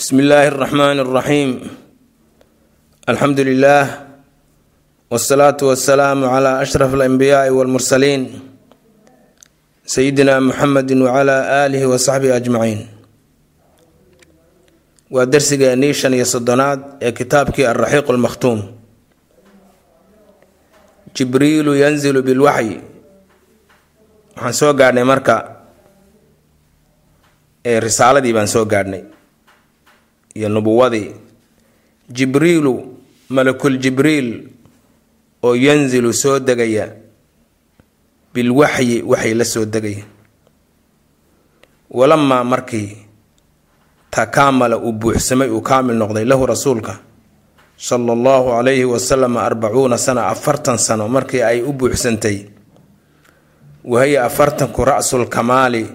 bsmi illaahi اraxmaan اraxiim alxamdu lilah wsalaatu wasalaamu cla ashraf alanbiyaai walmursaliin sayidina muxamedi wcla aalihi wasaxbihi ajmaciin waa darsigeennii shan iyo soddonaad ee kitaabkii alraxiiq lmakhtuum jibriilu yanzilu bilwaxyi waxaan soo gaadhnay marka ee risaaladii baan soo gaadhnay iyo nubuwadii jibriilu malakul jibriil oo yanzilu soo degaya bilwaxyi waxay la soo degaya walamaa markii takaamala uu buuxsamay uu kaamil noqday lahu rasuulka sala allahu calayhi wasalam arbacuuna sana afartan sano markii ay u buuxsantay wahiya afartanku ra-sul kamaali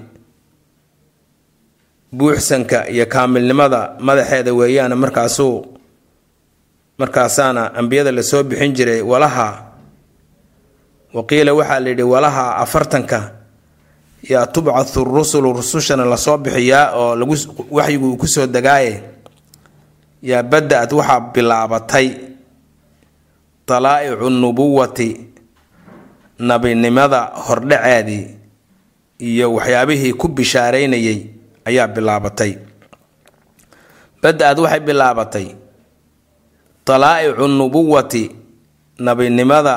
buuxsanka iyo kaamilnimada madaxeeda weeyaana markaasuu markaasaana ambiyada la soo bixin jiray walaha waqiila waxaa la yidhi walaha afartanka yaa tubcathu rusulu rusushana la soo bixiyaa oo lagu waxyigu uu ku soo degaaye yaa bada-ad waxaa bilaabatay dalaa'icu nubuwati nabinimada hordhaceedii iyo waxyaabihii ku bishaareynayay ayaa bilaabatay. Bada-ad waxay bilaabatay. Dalaa'icu nubuwati nabinimada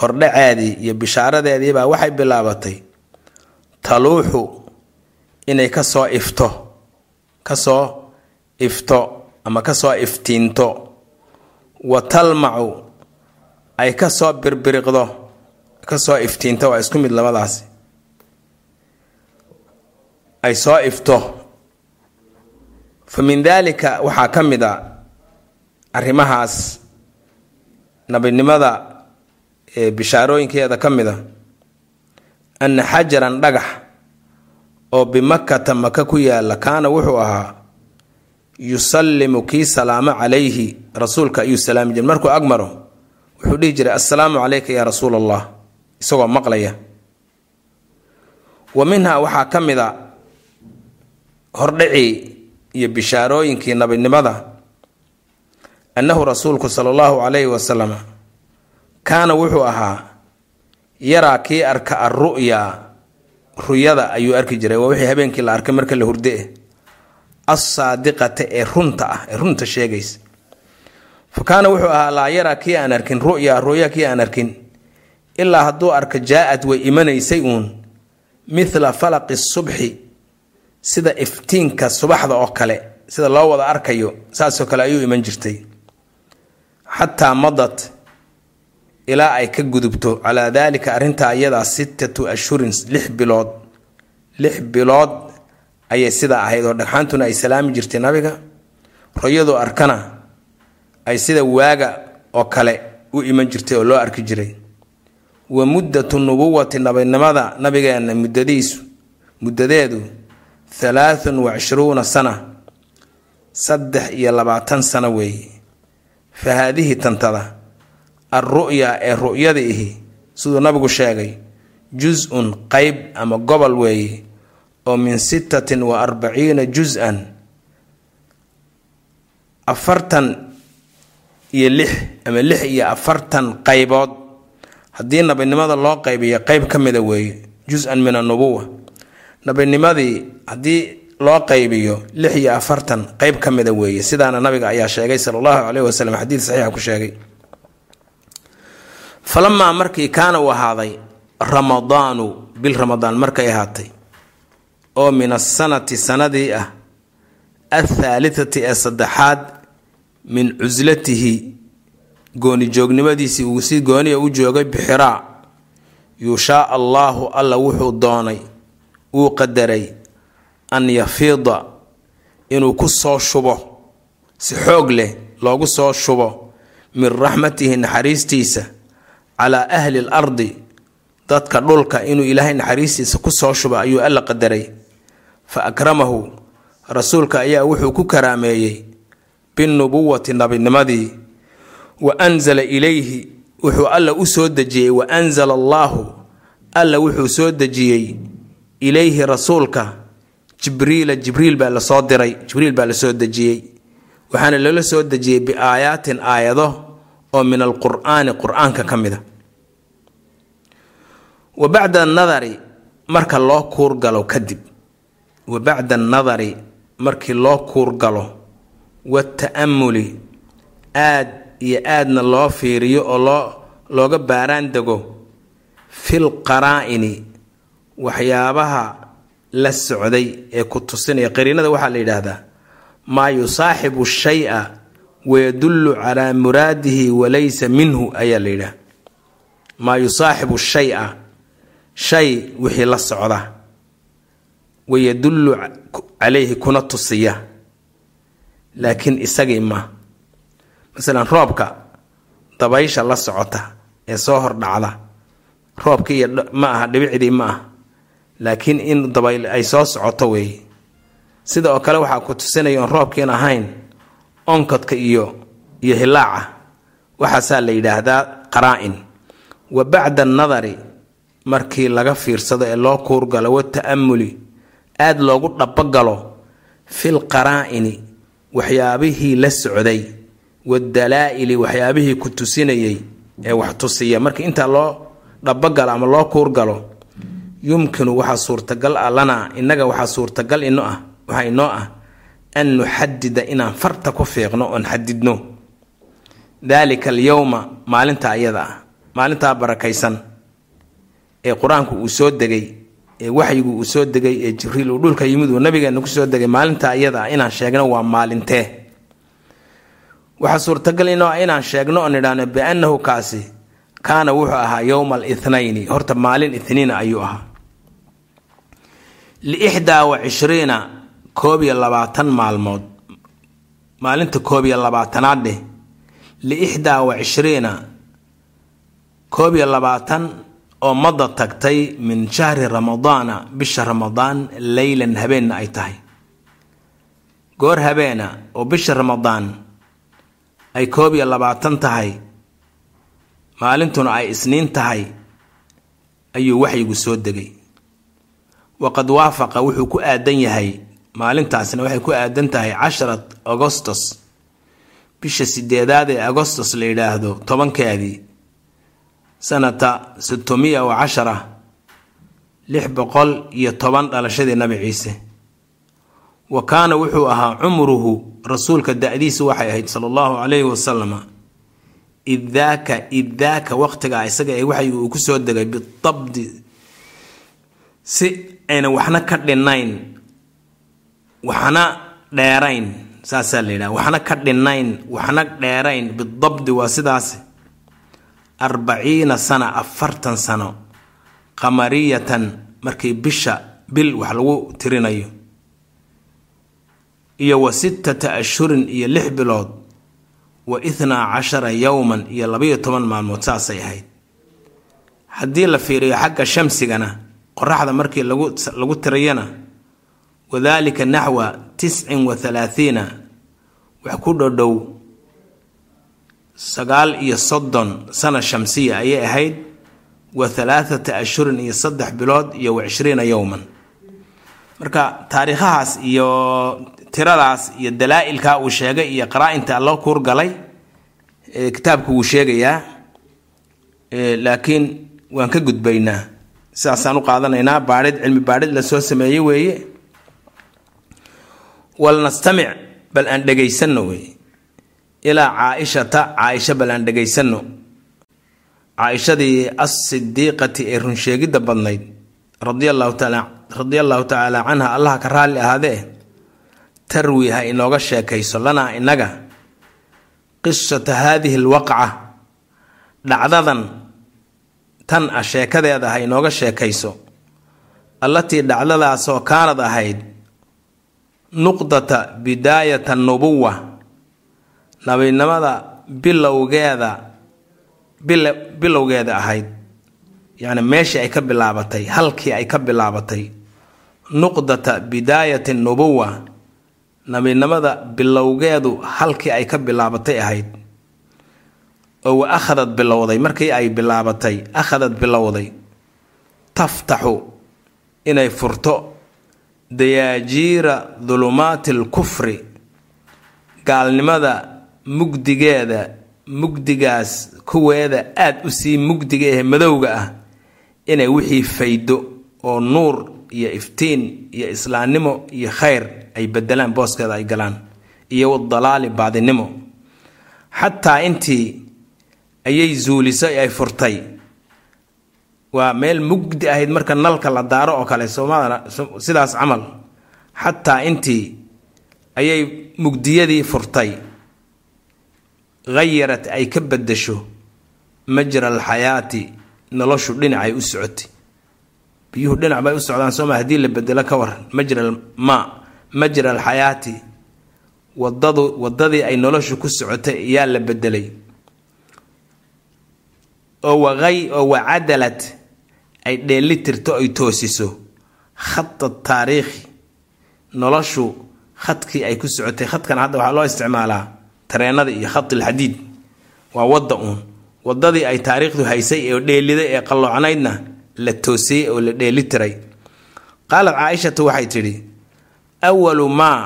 hordhaceedii iyo bishaaradeediibaa waxay bilaabatay. Taluuxu inay ka soo ifto ka soo ifto ama ka soo iftiinto. Wa talmacu ay ka soo birbiriqdo ka soo iftiinto waa isku mid labadaasi ay soo ifto. Fa min daalika waxaa ka mid a arrimahaas nabinimada ee bishaarooyinkeeda ka mid a. Anna xajaran dhagax oo bimakata maka ku yaalla kaana wuxuu ahaa yusallimu kii salaamo calayhi rasuulka ayuu salaami jira markuu agmaro wuxuu dhihi jiray assalaamu calayka yaa rasuul allah isagoo maqlaya. Wa minhaa waxaa ka mid a hordhacii iyo bishaarooyinkii nabinimada annahu rasuulku sala allahu calayhi wasalam kaana wuxuu ahaa yaraa kii arka alru'ya ruyada ayuu arki jiray. Waa wixii habeenkii la arkay marka la hurde assaadiqata ee runta ah ee runta sheegaysa. Fa kaana wuxuu ahaa laa yaraa kii aan arkin ru'ya ruya kii aan arkin ilaa hadduu arka jaa-ad way imanaysay uun mithla falaqi subxi sida iftiinka subaxda oo kale sida loo wada arkayo saasoo kale ayuu iman jirtay. Xataa madad ilaa ay ka gudubto calaa daalika arrintaa iyadaa sittatu ashhurin lix bilood lix bilood ayay sidaa ahayd oo dhagxaantuna ay salaami jirtay nabiga. Royadoo arkana ay sida waaga oo kale u iman jirtay oo loo arki jiray. Wa muddatu nubuwati nabinimada nabigeena muddadiisu muddadeedu halaathun wa cishruuna sana saddex iyo labaatan sano weeye fa haadihi tantada alru'ya ee ru'yada ihi siduu nabigu sheegay jus-un qeyb ama gobol weeye oo min sittatin wa arbaciina jus-an afartan iyo lix ama lix iyo afartan qaybood haddii nabinimada loo qaybiyo qeyb ka mida weeye jus-an min annubuwa nabinimadii haddii loo qaybiyo lix iyo afartan qeyb ka mida weeye. Sidaana nabiga ayaa sheegay sala allahu caleyhi wasalam xadiid saxiixa ku sheegay. Falamaa markii kaana uu ahaaday ramadaanu bil ramadaan markay ahaatay oo min asanati sanadii ah athaalithati ee saddexaad min cuslatihi gooni joognimadiisii uu si gooniya u joogay bixiraa yushaa allaahu alla wuxuu doonay uu qadaray an yafiida inuu ku soo shubo si xoog leh loogu soo shubo min raxmatihi naxariistiisa calaa ahli l ardi dadka dhulka inuu ilaahay naxariistiisa ku soo shubo ayuu alla qadaray. Fa akramahu rasuulka ayaa wuxuu ku karaameeyey binubuwati nabinimadii wa anzala ilayhi wuxuu alla u soo dejiyey wa anzala allaahu alla wuxuu soo dejiyey ilayhi rasuulka jibriila jibriil baa la soo diray jibriil baa la soo dejiyey. Waxaana loola soo dejiyey biaayaatin aayado oo min alqur'aani qur'aanka ka mida wa bacda anadari marka loo kuurgalo kadib. Wa bacda annadari markii loo kuurgalo wata'amuli aad iyo aadna loo fiiriyo oo loo looga baaraan dego fil qaraa-ini waxyaabaha la socday ee ku tusinaya qariinada waxaa la yidhaahdaa maa yusaaxibu shay-a wayadullu calaa muraadihi walaysa minhu ayaa la yidhaha maa yusaaxibu shay-a shay wixii la socda wayadullu calayhi kuna tusiya laakiin isagii ma. Masalan roobka dabaysha la socota ee soo hordhacda roobkii iyo ma aha dhibicdii ma ah laakiin in dabayl ay soo socoto weeye sida oo kale waxaa ku tusinaya oon roobkiin ahayn onkodka iyo iyo hilaaca. Waxaasaa la yidhaahdaa qaraa-in. Wa bacda annadari markii laga fiirsado ee loo kuurgalo wata'amuli aada loogu dhabogalo fil qaraa-ini waxyaabihii la socday wadalaa-ili waxyaabihii ku tusinayay ee wax tusiya. Markii intaa loo dhabogalo ama loo kuurgalo yumkinu waxaa suurtagal ah lanaa innaga waxaa suurtagal ino ah waxaa inoo ah an nuxadida inaan farta ku fiiqno oon xadidno daalika alyowma maalinta ayada ah maalintaa barakaysan ee qur'aanku uu soo degay ee waxyigu uu soo degay ee jibriil uu dhulka yimid uu nabigeena ku soo degay maalinta ayada ah inaan sheegno waa maalintee waxaa suurtagal inoo ah inaan sheegno oon idhaahno biannahu kaasi kaana wuxuu ahaa yowmaalithnayni horta maalin ithniina ayuu ahaa liixdaa wa cishriina koob iyo labaatan maalmood. Maalinta koob iyo labaatanaad dheh. liixdaa wa cishriina koob iyo labaatan oo madda tagtay min shahri ramadaana. Bisha ramadaan leylan habeenna ay tahay. Goor habeena oo bisha ramadaan ay koob iyo labaatan tahay maalintuna ay isniin tahay ayuu waxyigu soo degay waqad waafaqa wuxuu ku aadan yahay maalintaasna waxay ku aadan tahay casharat agostos bisha sideedaad ee agostos la yidhaahdo tobankeedii sanata sittomiya wa cashara lix boqol iyo toban dhalashadii nabi ciise. Wa kaana wuxuu ahaa cumruhu rasuulka da-diisa waxay ahayd sala allahu calayhi wasalam id daaka id daaka waqtigaa isaga ee waxyigu uu ku soo degay bitabdi si ayna waxna ka dhinayn waxna dheerayn saasaa la yidhaha waxna ka dhinayn waxna dheerayn bidabdi waa sidaas. Arbaciina sana afartan sano qamariyatan markii bisha bil wax lagu tirinayo iyo wa sittata ashhurin iyo lix bilood wa ithnaa cashara yowman iyo labayo toban maalmood saasay ahayd. Haddii la fiiriyo xagga shamsigana qoraxda markii lagu lagu tiriyana wadaalika naxwa tiscin wa halaathiina wax ku dhodhow sagaal iyo soddon sana shamsiya ayay ahayd wa halaathata ashhurin iyo saddex bilood iyo wa cishriina yowman. Marka taariikhahaas iyo tiradaas iyo dalaa-ilkaa uu sheegay iyo qaraa-inta loo kuurgalay kitaabku wuu sheegayaa laakiin waan ka gudbaynaa sidaasaan u qaadanaynaa. Baadhid cilmi baadhid la soo sameeyey weeye. Walnastamic bal aan dhegaysanno wey ilaa caaishata caaisha bal aan dhegaysanno. Caaishadii as-sidiiqati ee runsheegidda badnayd radia allahu tacaala canha allaha ka raalli ahaadee tarwi ha inooga sheekayso lanaa innaga. Qisata haadihi alwaqca dhacdadan tan ah sheekadeeda ha inooga sheekayso. Allatii dhacdadaasoo kaanad ahayd nuqdata bidaayata nubuwa nabinimada bilowgeeda bilowgeeda ahayd. Yacni meeshii ay ka bilaabatay halkii ay ka bilaabatay. Nuqdata bidaayati nubuwa nabinimada bilowgeedu halkii ay ka bilaabatay ahayd oo wa akhadad bilowday markii ay bilaabatay akhadad bilowday taftaxu inay furto dayaajiira dulumaati alkufri gaalnimada mugdigeeda mugdigaas kuweeda aada u sii mugdiga ee madowga ah inay wixii faydo oo nuur iyo iftiin iyo islaamnimo iyo khayr ay bedelaan booskeeda ay galaan iyo wadalaali baadinimo. Xataa intii ayay zuulisay ay furtay. Waa meel mugdi ahayd marka nalka la daaro oo kale soomaalina sidaas camal. Xataa intii ayay mugdiyadii furtay. Hayarat ay ka bedasho majra alxayaati noloshu dhinacay u socotay. Biyuhu dhinac bay u socdaan sooma haddii la bedelo ka waran majra ma majra alxayaati wadadu wadadii ay noloshu ku socotay ayaa la bedelay oo waqay oo wacadalad ay dheelitirto ay toosiso. Khada taariikhi noloshu khadkii ay ku socotay. Khadkan hadda waxaa loo isticmaalaa tareenada iyo khadi lxadiid waa wadda uun. Wadadii ay taariikhdu haysay ee dheeliday ee qalloocnaydna la toosiyey oo la dheelitiray. Qaalat caaishatu waxay tidhi awalu maa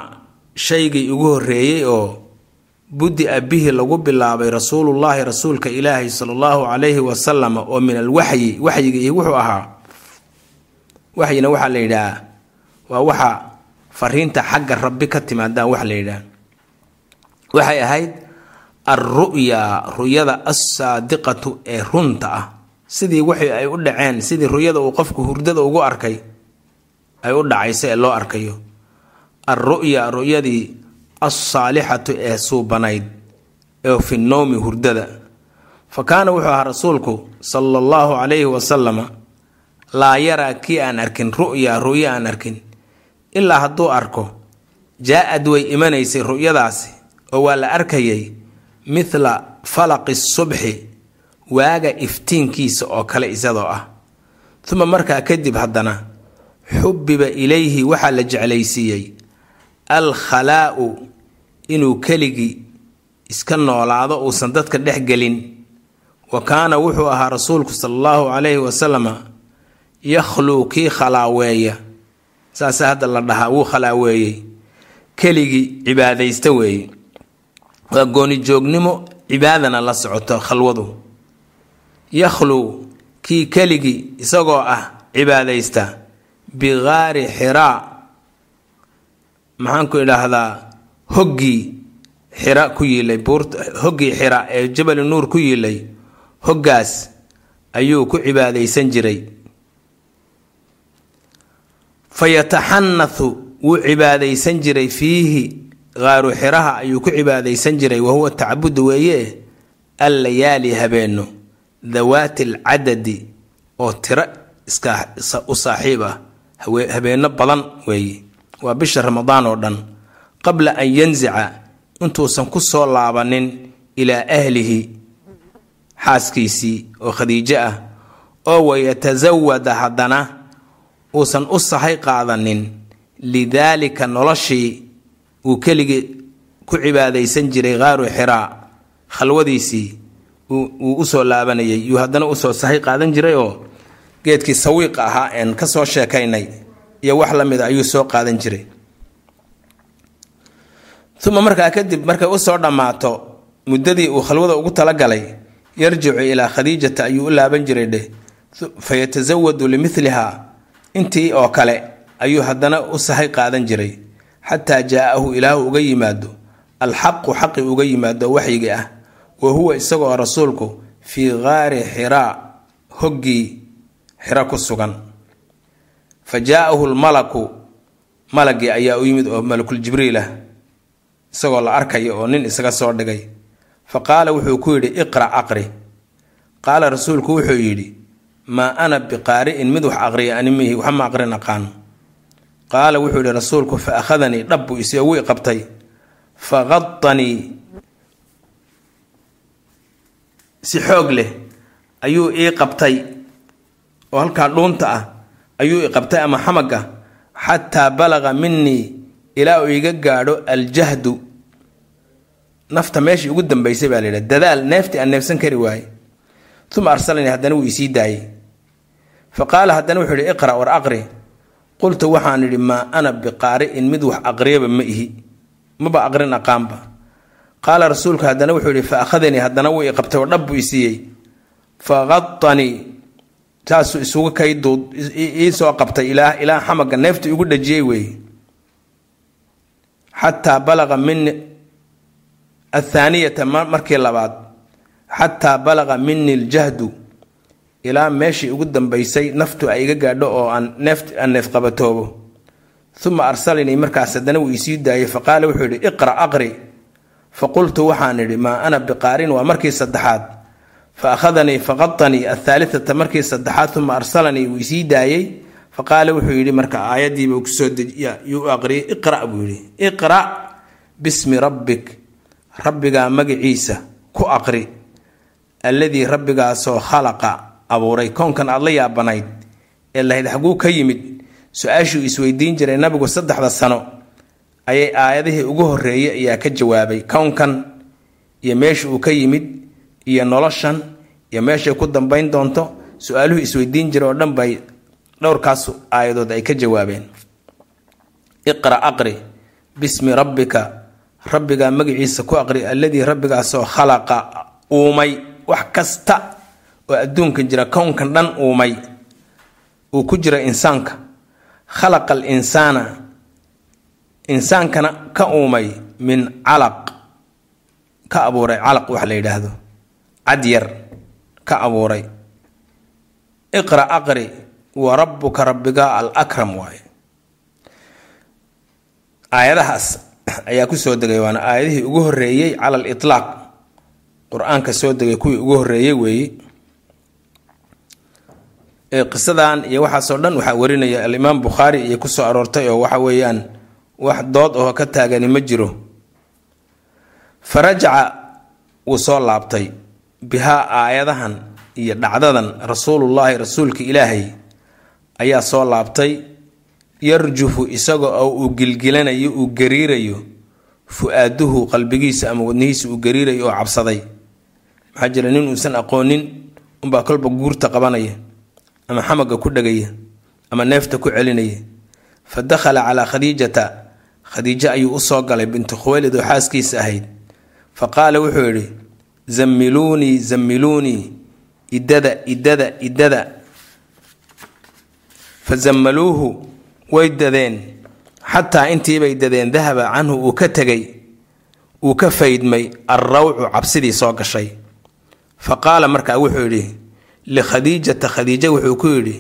shaygii ugu horreeyey oo budi-a bihi lagu bilaabay rasuulullaahi rasuulka ilaahi sala allahu calayhi wasalam oo min alwaxyi waxyigii wuxuu ahaa waxyina waxaa la yidhaah waa waxa fariinta xagga rabbi ka timaadaan wax la yidhaah. Waxay ahayd alru'ya ru'yada assaadiqatu ee runta ah. Sidii waxii ay u dhaceen sidii ru'yada uu qofku hurdada ugu arkay ay u dhacaysa ee loo arkayo. Alru'ya ru'yadii alsaalixatu ee suubanayd ee fi nowmi hurdada. Fa kaana wuxuu ahaa rasuulku sala allahu calayhi wasalama laa yaraa kii aan arkin ru'ya ru'yo aan arkin ilaa hadduu arko jaa-ad way imanaysay ru'yadaasi oo waa la arkayay mithla falaqi subxi waaga iftiinkiisa oo kale isadoo ah. Uma markaa kadib haddana xubbiba ilayhi waxaa la jeclaysiiyey alkhalaa'u inuu keligii iska noolaado uusan dadka dhex gelin wa kaana wuxuu ahaa rasuulku sala allahu calayhi wasalama yakhluu kii khalaaweeya. Saase hadda la dhahaa wuu khalaaweeyey. Keligii cibaadaysta weeye. Waa gooni joognimo cibaadana la socoto khalwadu. Yakhluu kii keligii isagoo ah cibaadaysta bigaari xiraa. Maxaan ku idhaahdaa hoggii xira ku yiilay hoggii xira ee jabali nuur ku yiilay hoggaas ayuu ku cibaadaysan jiray. Fa yataxanathu wuu cibaadaysan jiray fiihi qaaru xiraha ayuu ku cibaadaysan jiray wahuwa tacabudu weeye allayaali habeenno dawaati alcadadi oo tiro iska u saaxiib ah habeenno badan weeye waa bisha ramadaan oo dhan qabla an yansica intuusan ku soo laabanin ilaa ahlihi xaaskiisii oo khadiijo ah oo wayatasawada haddana uusan u sahay qaadanin lidaalika noloshii uu keligii ku cibaadaysan jiray qaaru xiraa khalwadiisii uu u soo laabanayay. Yuu haddana u soo sahay qaadan jiray oo geedkii sawiiqa ahaa een ka soo sheekaynay iyo wax la mida ayuu soo qaadan jiray uma markaa kadib markay u soo dhammaato muddadii uu khalwada ugu talagalay yarjicu ilaa khadiijata ayuu u laaban jiray dheh fa yatasawadu limiliha intii oo kale ayuu haddana u sahay qaadan jiray xataa jaa-ahu ilaahu uga yimaado alxaqu xaqi uga yimaado waxyigi ah wa huwa isagoo rasuulku fii qaari xiraa hoggii xiro ku sugan. Fa jaa-ahu lmalaku malagii ayaa u yimid oo malakul jibriil ah isagoo la arkaya oo nin isaga soo dhigay. Fa qaala wuxuu ku yidhi iqra' aqri. Qaala rasuulku wuxuu yidhi maa ana biqaari'in mid wax aqriya animihi waxma aqrin aqaan. Qaala wuxuu yidhi rasuulku fa akhadanii dhab buu isi wii qabtay. Fa qadanii si xoog leh ayuu ii qabtay. Oo halkaa dhuunta ah ayuu i qabtay ama xamaga xataa balaqa minii ilaa uu iga gaadho aljahdu. Nafta meeshii ugu dambaysay baa layidhaha dadaal neeftii aan neefsan kari waaye. Uma arsalanii haddana wuu isii daayey. Fa qaala haddana wuxuu yihi iqra' war aqri. Qultu waxaan idhi maa ana biqaari'in mid wax aqriyaba ma ihi. Maba aqrin aqaanba. Qaala rasuulku haddana wuxuu yidhi fa akhadanii haddana wuu i qabtay oo dhab buu i siiyey. Fa saasuu isugu kay duud ii soo qabtay ilaa ilaa xamaga neefta igu dhajiyey weeye xataa balaqa mini athaaniyata markii labaad xataa balaqa mini ljahdu ilaa meeshii ugu dambaysay naftu ay iga gaadho oo aan neeft aan neefqabatoobo uma arsalanii markaas haddana wuu isii daayey faqaala wuxuu yidhi iqra aqri. Faqultu waxaan idhi maa ana biqaarin waa markii saddexaad. Fa akhadanii faqadanii athaalitata markii saddexaad uma arsalanii wuu isii daayey faqaala wuxuu yidhi marka aayadiiba ku soo yuu aqriyay iqra buu yidhi iqra bismi rabbik rabbigaa magaciisa ku aqri alladii rabbigaasoo khalaqa abuuray. Koonkan aad la yaabanayd ee lahayd xaguu ka yimid su'aashuu isweydiin jiray nabigu saddexda sano ayay aayadihii ugu horreeyay ayaa ka jawaabay. Kownkan iyo meesha uu ka yimid iyo noloshan iyo meeshay ku dambayn doonto su'aaluhu isweydiin jiray oo dhan bay dhowrkaas aayadood ay ka jawaabeen. Iqra aqri bismi rabbika rabbigaa magaciisa ku aqri alladii rabbigaasoo khalaqa uumay wax kasta oo adduunkan jira kownkan dhan uumay uu ku jira insaanka. Khalaqa al insaana insaankana ka uumay min calaq ka abuuray calaq wax la yidhaahdo. Cad yar ka abuuray. Iqra aqri wa rabbuka rabbiga al akram waaye. Aayadahaas ayaa ku soo degay waana aayadihii ugu horreeyey cala al qur'aanka soo degay kuwii ugu horreeyey weeye qisadan iyo waxaasoo dhan waxaa warinaya alimaam bukhaari iyo ku soo aroortay oo waxa weeyaan wax dood oo ka taagani ma jiro. Fa rajaca wuu soo laabtay bihaa aayadahan iyo dhacdadan rasuulullaahi rasuulka ilaahay ayaa soo laabtay yarjufu isaga oo uu gilgilanayo uu gariirayo fu-aaduhu qalbigiisa ama wadnihiisa uu gariirayo oo cabsaday. Maxaa jira nin uusan aqoonin unbaa kolba guurta qabanaya ama xamaga ku dhagaya ama neefta ku celinaya. Fa dakhala calaa khadiijata khadiijo ayuu u soo galay bintu khuwaylid oo xaaskiisa ahayd. Fa qaala wuxuu yidhi zammiluunii zammiluunii idada idada idada fa zammaluuhu way dadeen. xataa intiibay dadeen. dahaba canhu uu ka tegay uu ka faydmay. alrawcu cabsidii soo gashay. fa qaala markaa wuxuu yidhi likhadiijata khadiija wuxuu ku yidhi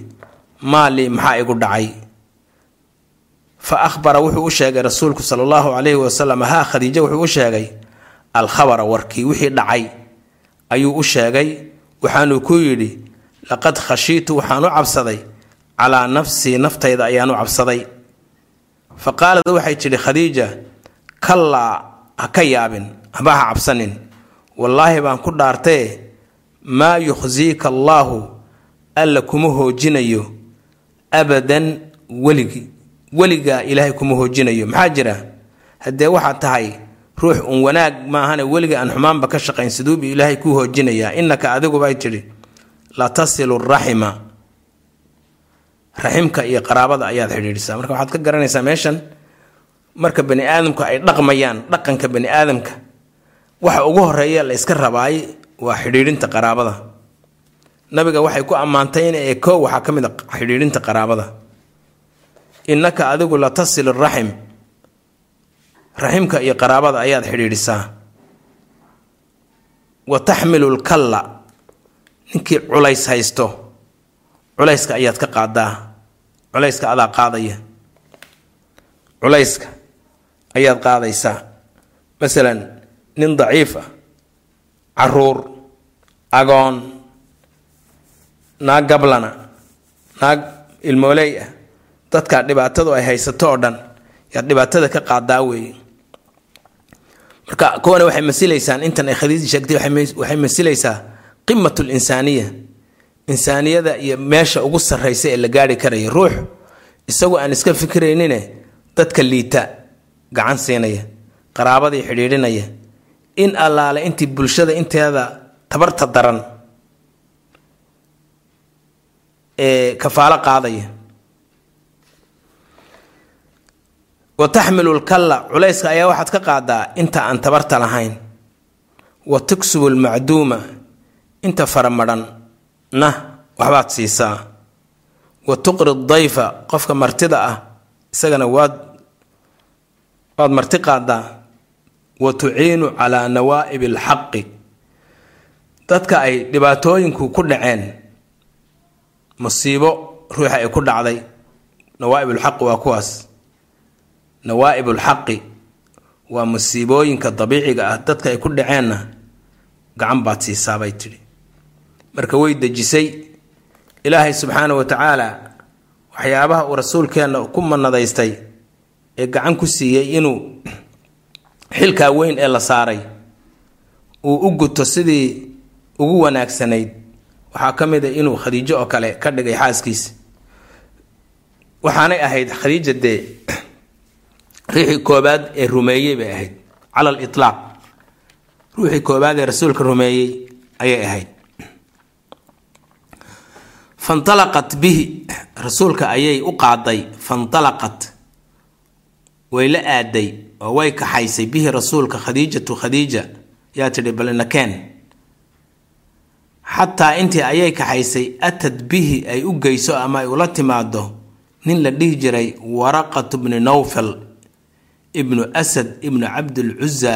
maalii maxaa igu dhacay fa ahbara wuxuu u sheegay rasuulku sala allahu calayhi wasalam haa khadiija wuxuu u sheegay alkhabara warkii wixii dhacay ayuu u sheegay waxaanuu ku yidhi laqad khashiitu waxaan u cabsaday calaa nafsii naftayda ayaan u cabsaday. Fa qaalad waxay tidhi khadiija kallaa ha ka yaabin haba ha cabsanin. Wallaahi baan ku dhaartee maa yukhsiika allaahu alla kuma hoojinayo abadan weligi weligaa ilaahay kuma hoojinayo. Maxaa jira? Haddee waxaad tahay ruux un wanaag maahane weliga aan xumaanba ka shaqayn siduubu ilaahay kuu hoojinayaa. Innaka adiguba tidhi la tasilu raxima raximka iyo qaraabada ayaad xidhiidhisaa. Marka waxaad ka garanaysaa meeshan marka bani aadamku ay dhaqmayaan dhaqanka bani aadamka waxa ugu horreeya la iska rabaay waa xidhiidhinta qaraabada. Nabiga waxay ku ammaantay in ee koow waxaa ka mid a xidhiidhinta qaraabada. Innaka adigu la tasil raxim. Raximka iyo qaraabada ayaad xidhiidhisaa. Wa taxmilu lkalla ninkii culays haysto culayska ayaad ka qaadaa culayska adaa qaadaya. Culayska ayaad qaadaysaa. Masalan nin daciif ah carruur agoon naag gablana naag ilmooley ah dadkaa dhibaatadu ay haysato oo dhan yaad dhibaatada ka qaadaa weeye. Marka kuwana waxay masilaysaan intan ay khadiiji sheegtay waxay masilaysaa qimat linsaaniya insaaniyada iyo meesha ugu sarraysa ee la gaari karaya ruux isagu aan iska fikraynine dadka liita gacan siinaya qaraabadii xidhiidhinaya in allaale intii bulshada inteeda tabarta daran ee kafaalo qaadaya. Wa taxmilu lkalla culayska ayaa waxaad ka qaadaa inta aan tabarta lahayn. Wa tuksubu lmacduuma inta faramadhanna waxbaad siisaa. Wa tuqri dayfa qofka martida ah isagana waad waad marti qaadaa. Wa tuciinu calaa nawaa'ib alxaqi dadka ay dhibaatooyinku ku dhaceen musiibo ruuxa ay ku dhacday. Nawaa'ib ulxaqi waa kuwaas. Nawaa'ib ulxaqi waa musiibooyinka dabiiciga ah dadka ay ku dhaceenna gacan baad siisaabay tidhi marka way dejisay. Ilaahay subxaana wa tacaala waxyaabaha uu rasuulkeenna ku manadaystay ee gacan ku siiyey inuu xilkaa weyn ee la saaray uu u guto sidii ugu wanaagsanayd. Waxaa ka mid a inuu khadiijo oo kale ka dhigay xaaskiisa waxaanay ahayd khadiija dee ruuxii koobaad ee rumeeyey bay ahayd. Cala aliطlaaq ruuxii koobaad ee rasuulka rumeeyey ayay ahayd fantalaqat bihi rasuulka ayay u qaaday fantalaqat way la aaday oo way kaxaysay bihi rasuulka khadiijatu khadiija yaa tidhi balinakeen xataa intii ayay kaxaysay atad bihi ay u geyso ama ay ula timaado nin la dhihi jiray waraqatu bni nawfal ibnu asad ibnu cabdilcuza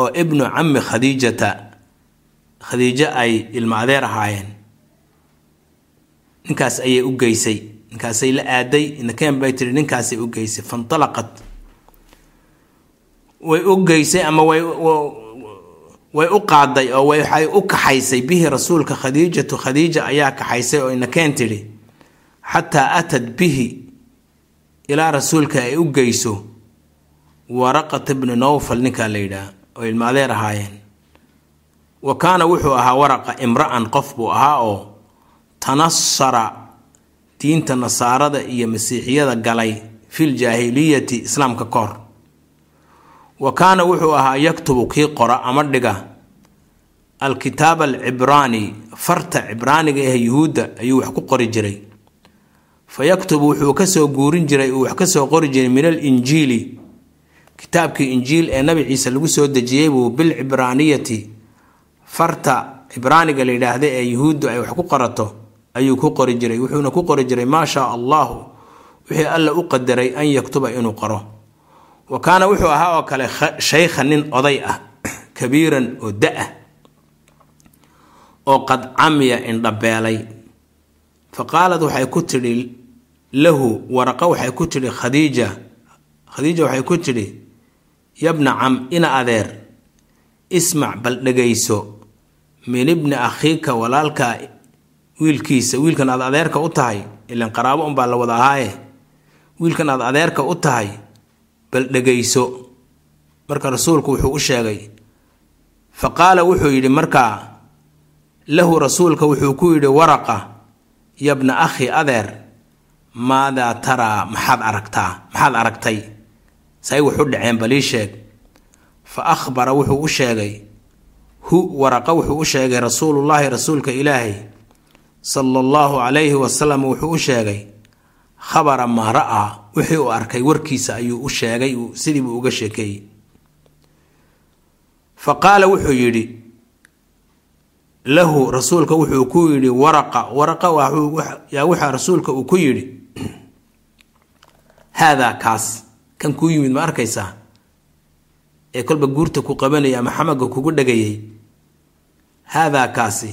oo ibnu cami khadiijata khadiijo ay ilma adeer ahaayeen ninkaas ayay u geysay ninkaasay la aaday nakeen bay tihi ninkaasay u geysay. Fantalaqat. Way u geysay ama way way u qaaday oo waxay u kaxaysay. Bihi rasuulka khadiijatu khadiija ayaa kaxaysay oo nakeen tidhi xataa atad bihi ilaa rasuulka ay u geyso. Waraqata bni nawfal ninkaa la yidhaah oo ilma adeer ahaayeen. Wa kaana wuxuu ahaa waraqa imra'an qof buu ahaa oo tanasara diinta nasaarada iyo masiixiyada galay fil jaahiliyati islaamka ka hor. Wa kaana wuxuu ahaa yaktubu kii qora ama dhiga alkitaab alcibraani farta cibraaniga ee yuhuudda ayuu wax ku qori jiray. Fa yaktubu wuxuu ka soo guurin jiray uu wax ka soo qori jiray min alinjiili kitaabkii injiil ee nabi ciise lagu soo dejiyey buu bilcibraaniyati farta cibraaniga la yidhaahda ee yuhuuddu ay wax ku qorato ayuu ku qori jiray wuxuuna ku qori jiray maa shaa allahu wixii alla u qadaray an yaktuba inuu qoro. Wa kaana wuxuu ahaa oo kale shaykha nin oday ah kabiiran oo da'ah oo qad camiya indhabeelay fa qaalad waxay ku tidhi lahu waraqa waxay ku tidhi khadiija khadiija waxay ku tidhi yabna cam ina adeer ismac bal dhegayso min ibni akhiika walaalkaa wiilkiisa wiilkan aad adeerka u tahay ilan qaraabo unbaa la wada ahaaye. Wiilkan aad adeerka u tahay bal dhegayso marka rasuulku wuxuu u sheegay fa qaala wuxuu yidhi markaa lahu rasuulka wuxuu ku yidhi waraqa yabna akhi adeer maadaa taraa maxaad aragtaa maxaad aragtay say wax u dhaceen balii sheeg. Fa akhbara wuxuu u sheegay hu waraqa wuxuu u sheegay rasuulullaahi rasuulka ilaahay sala allahu calayhi wasalam wuxuu u sheegay khabara maa ra'aa wixii uu arkay warkiisa ayuu u sheegay sidiibuu uga sheekeeyey. Fa qaala wuxuu yidhi lahu rasuulka wuxuu ku yidhi waraqa waraqa yaa waxaa rasuulka uu ku yidhi haadaa kaas kan kuu yimid ma arkaysaa? Ee kolba guurta ku qabanaya ama xamaga kugu dhagayay haadaa kaasi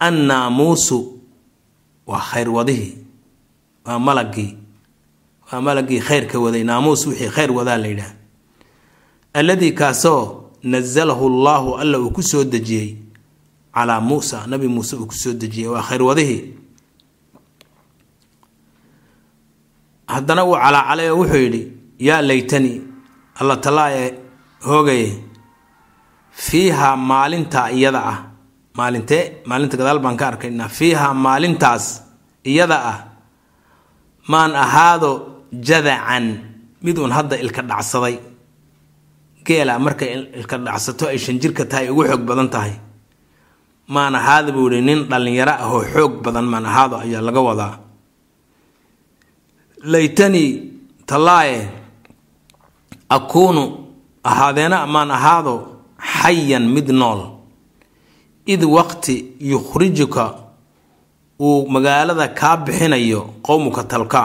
annaamuusu waa khayr wadihii waa malagii waa malagii khayrka waday naamuus wixii khayr wadaa la yidhaah alladii kaasoo nazalahu allaahu alla uu ku soo dejiyey calaa muusa nabi muuse uu ku soo dejiyey waa khayr wadihii haddana uu calaacalay oo wuxuu yidhi yaa laytani alla talaaye hoogaye fiiha maalintaa iyada ah maalintee maalinta gadaal baan ka arkaynaa. Fiiha maalintaas iyada ah maan ahaado jadacan mid uun hadda ilka dhacsaday. Geela markay ilka dhacsato ay shanjirka tahay ugu xoog badan tahay. Maan ahaado buu yihi nin dhallinyaro ah oo xoog badan maan ahaado ayaa laga wadaa. Laytanii tallaaye akuunu ahaadeena amaan ahaado xayan mid nool id waqti yukhrijuka uu magaalada kaa bixinayo qowmuka talka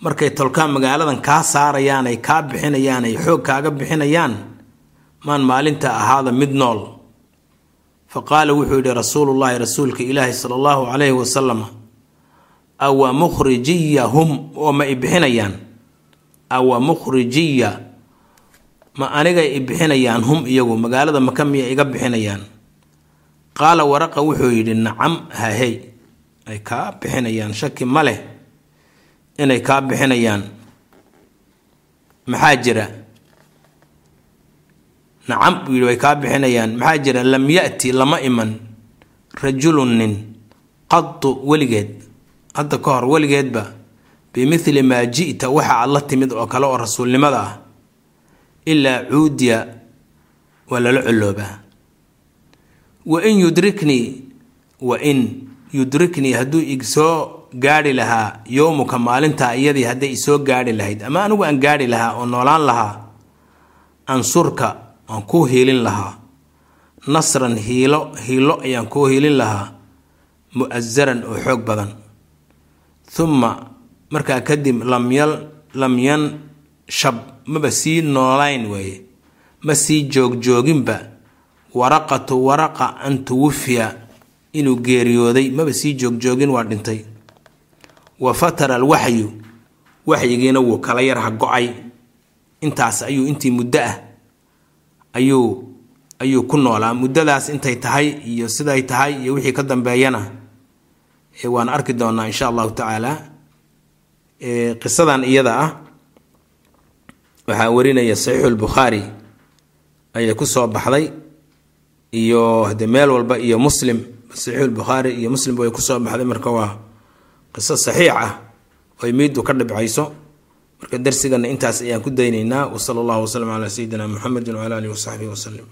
markay tolkaa magaaladan kaa saarayaan ay kaa bixinayaan ay xoog kaaga bixinayaan maan maalinta ahaada mid nool. Fa qaala wuxuu yidhi rasuulullaahi rasuulka ilaahi sala allahu calayhi wasalam awa mukhrijiyahum oo ma i bixinayaan. Awa mukhrijiya ma anigay i bixinayaan hum iyagu magaalada maka miya iga bixinayaan qaala waraqa wuxuu yidhi nacam hahey ay kaa bixinayaan shaki ma leh inay kaa bixinayaan. Maxaa jira? Nacam buu yidhi way kaa bixinayaan. Maxaa jira? Lam ya'ti lama iman. Rajulun nin qadu weligeed hadda ka hor weligeedba bimithli maa ji'ta waxa aad la timid oo kale oo rasuulnimada ah ilaa cuudiya waa lala coloobaa wa in yudriknii wa in yudriknii hadduu igsoo gaadhi lahaa yowmuka maalintaa iyadii hadday isoo gaadhi lahayd. Ama anigu aan gaadhi lahaa oo noolaan lahaa ansurka aan kuu hiilin lahaa. Nasran hiilo hiilo ayaan kuu hiilin lahaa mu'asaran oo xoog badan. Humma markaa kadib lamyal lamyan shab maba sii noolayn weeye. Ma sii joogjooginba waraqatu waraqa an tuwafiya inuu geeriyooday maba sii joogjoogin waa dhintay. Wa fatara alwaxyu waxyigiina wuu kala yarha go'ay. Intaas ayuu intii muddo ah ayuu ayuu ku noolaa. Muddadaas intay tahay iyo siday tahay iyo wixii ka dambeeyana waan arki doonaa insha allahu tacaala. Qisadan iyada ah waxaa warinaya saxiixu lbukhaari ayay ku soo baxday iyo hade meel walba iyo muslim saxiixu lbukhaari iyo muslimba way ku soo baxday. Marka waa qiso saxiix ah oy miiddu ka dhibcayso. Marka darsigana intaas ayaan ku daynaynaa. Wasala allahu wasalam calaa sayidina muxamedi wcala alihi wasaxbihi wasalim